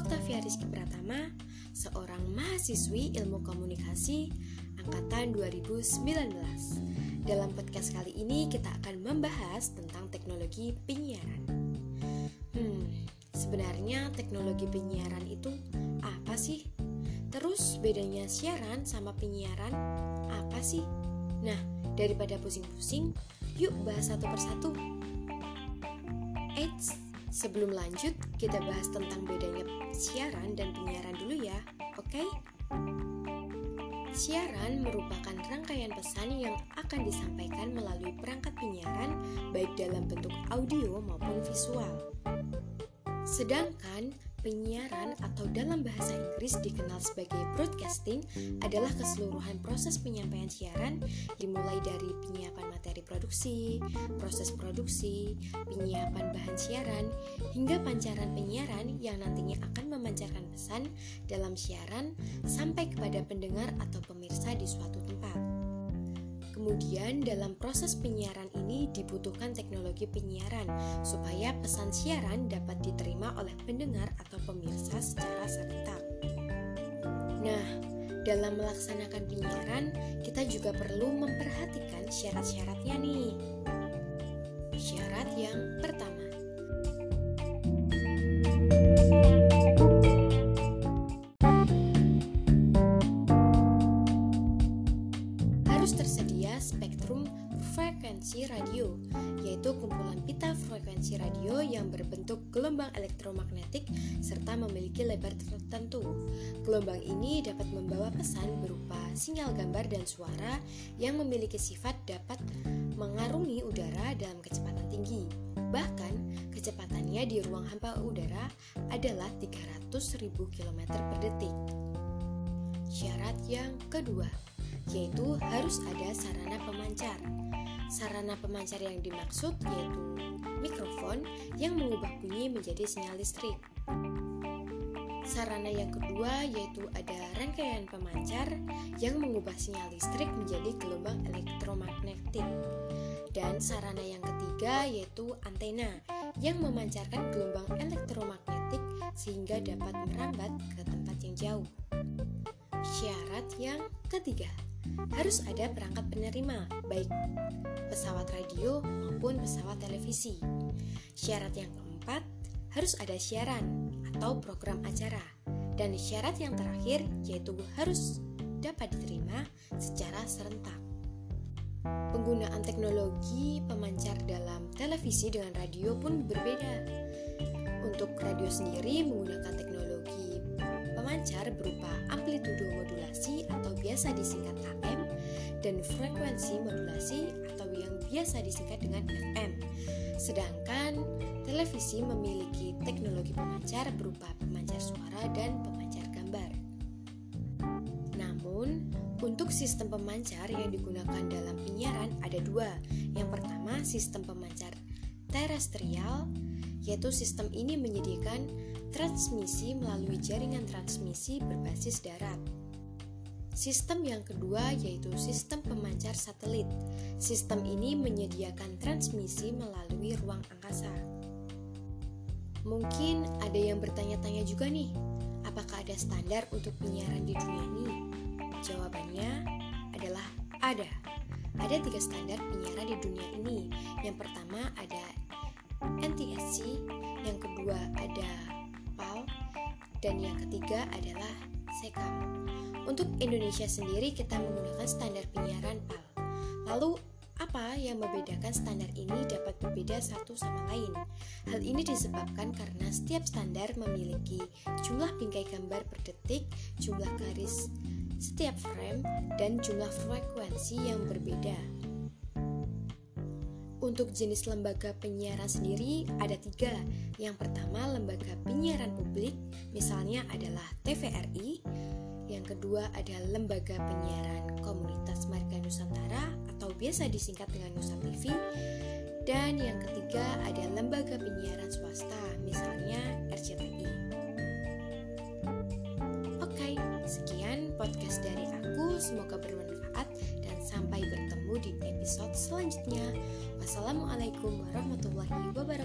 Pratama, seorang mahasiswi ilmu komunikasi angkatan 2019. Dalam podcast kali ini kita akan membahas tentang teknologi penyiaran. Hmm, sebenarnya teknologi penyiaran itu apa sih? Terus bedanya siaran sama penyiaran apa sih? Nah, daripada pusing-pusing, yuk bahas satu persatu. Eits, sebelum lanjut, kita bahas tentang bedanya siaran dan penyiaran dulu ya, oke? Okay? Siaran merupakan rangkaian pesan yang akan disampaikan melalui perangkat penyiaran, baik dalam bentuk audio maupun visual. Sedangkan penyiaran atau dalam bahasa Inggris dikenal sebagai broadcasting adalah keseluruhan proses penyampaian siaran dimulai dari penyiapan materi produksi, proses produksi, penyiapan bahan siaran, hingga pancaran penyiaran yang nantinya akan memancarkan pesan dalam siaran sampai kepada pendengar atau pemirsa di suatu tempat. Kemudian dalam proses penyiaran ini dibutuhkan teknologi penyiaran supaya pesan siaran dapat diterima oleh pendengar atau pemirsa secara serentak. Nah, dalam melaksanakan penyiaran, kita juga perlu memperhatikan syarat-syaratnya nih. Syarat yang pertama, frekuensi radio, yaitu kumpulan pita frekuensi radio yang berbentuk gelombang elektromagnetik serta memiliki lebar tertentu. Gelombang ini dapat membawa pesan berupa sinyal gambar dan suara yang memiliki sifat dapat mengarungi udara dalam kecepatan tinggi. Bahkan, kecepatannya di ruang hampa udara adalah 300.000 km per detik. Syarat yang kedua, yaitu harus ada sarana pemancar. Sarana pemancar yang dimaksud yaitu mikrofon yang mengubah bunyi menjadi sinyal listrik. Sarana yang kedua yaitu ada rangkaian pemancar yang mengubah sinyal listrik menjadi gelombang elektromagnetik. Dan sarana yang ketiga yaitu antena yang memancarkan gelombang elektromagnetik sehingga dapat merambat ke tempat yang jauh. Syarat yang ketiga harus ada perangkat penerima, baik radio maupun pesawat televisi. Syarat yang keempat, harus ada siaran atau program acara. Dan syarat yang terakhir yaitu harus dapat diterima secara serentak. Penggunaan teknologi pemancar dalam televisi dengan radio pun berbeda. Untuk radio sendiri menggunakan teknologi pemancar berupa amplitudo modulasi atau biasa disingkat AM dan frekuensi modulasi yang biasa disingkat dengan FM. Sedangkan televisi memiliki teknologi pemancar berupa pemancar suara dan pemancar gambar. Namun, untuk sistem pemancar yang digunakan dalam penyiaran ada dua. Yang pertama, sistem pemancar terestrial, yaitu sistem ini menyediakan transmisi melalui jaringan transmisi berbasis darat. Sistem yang kedua yaitu sistem pemancar satelit. Sistem ini menyediakan transmisi melalui ruang angkasa. Mungkin ada yang bertanya-tanya juga nih, apakah ada standar untuk penyiaran di dunia ini? Jawabannya adalah ada. Ada tiga standar penyiaran di dunia ini. Yang pertama ada NTSC, yang kedua ada dan yang ketiga adalah SEKAM. Untuk Indonesia sendiri kita menggunakan standar penyiaran PAL. Lalu apa yang membedakan standar ini dapat berbeda satu sama lain? Hal ini disebabkan karena setiap standar memiliki jumlah bingkai gambar per detik, jumlah garis setiap frame, dan jumlah frekuensi yang berbeda. Untuk jenis lembaga penyiaran sendiri ada tiga. Yang pertama lembaga penyiaran publik, misalnya adalah TVRI. Yang kedua ada lembaga penyiaran komunitas marga Nusantara atau biasa disingkat dengan Nusa TV. Dan yang ketiga ada lembaga penyiaran swasta, misalnya RCTI. Oke, sekian podcast dari aku. Semoga bermanfaat dan sampai bertemu di episode selanjutnya. Wassalamualaikum warahmatullahi wabarakatuh.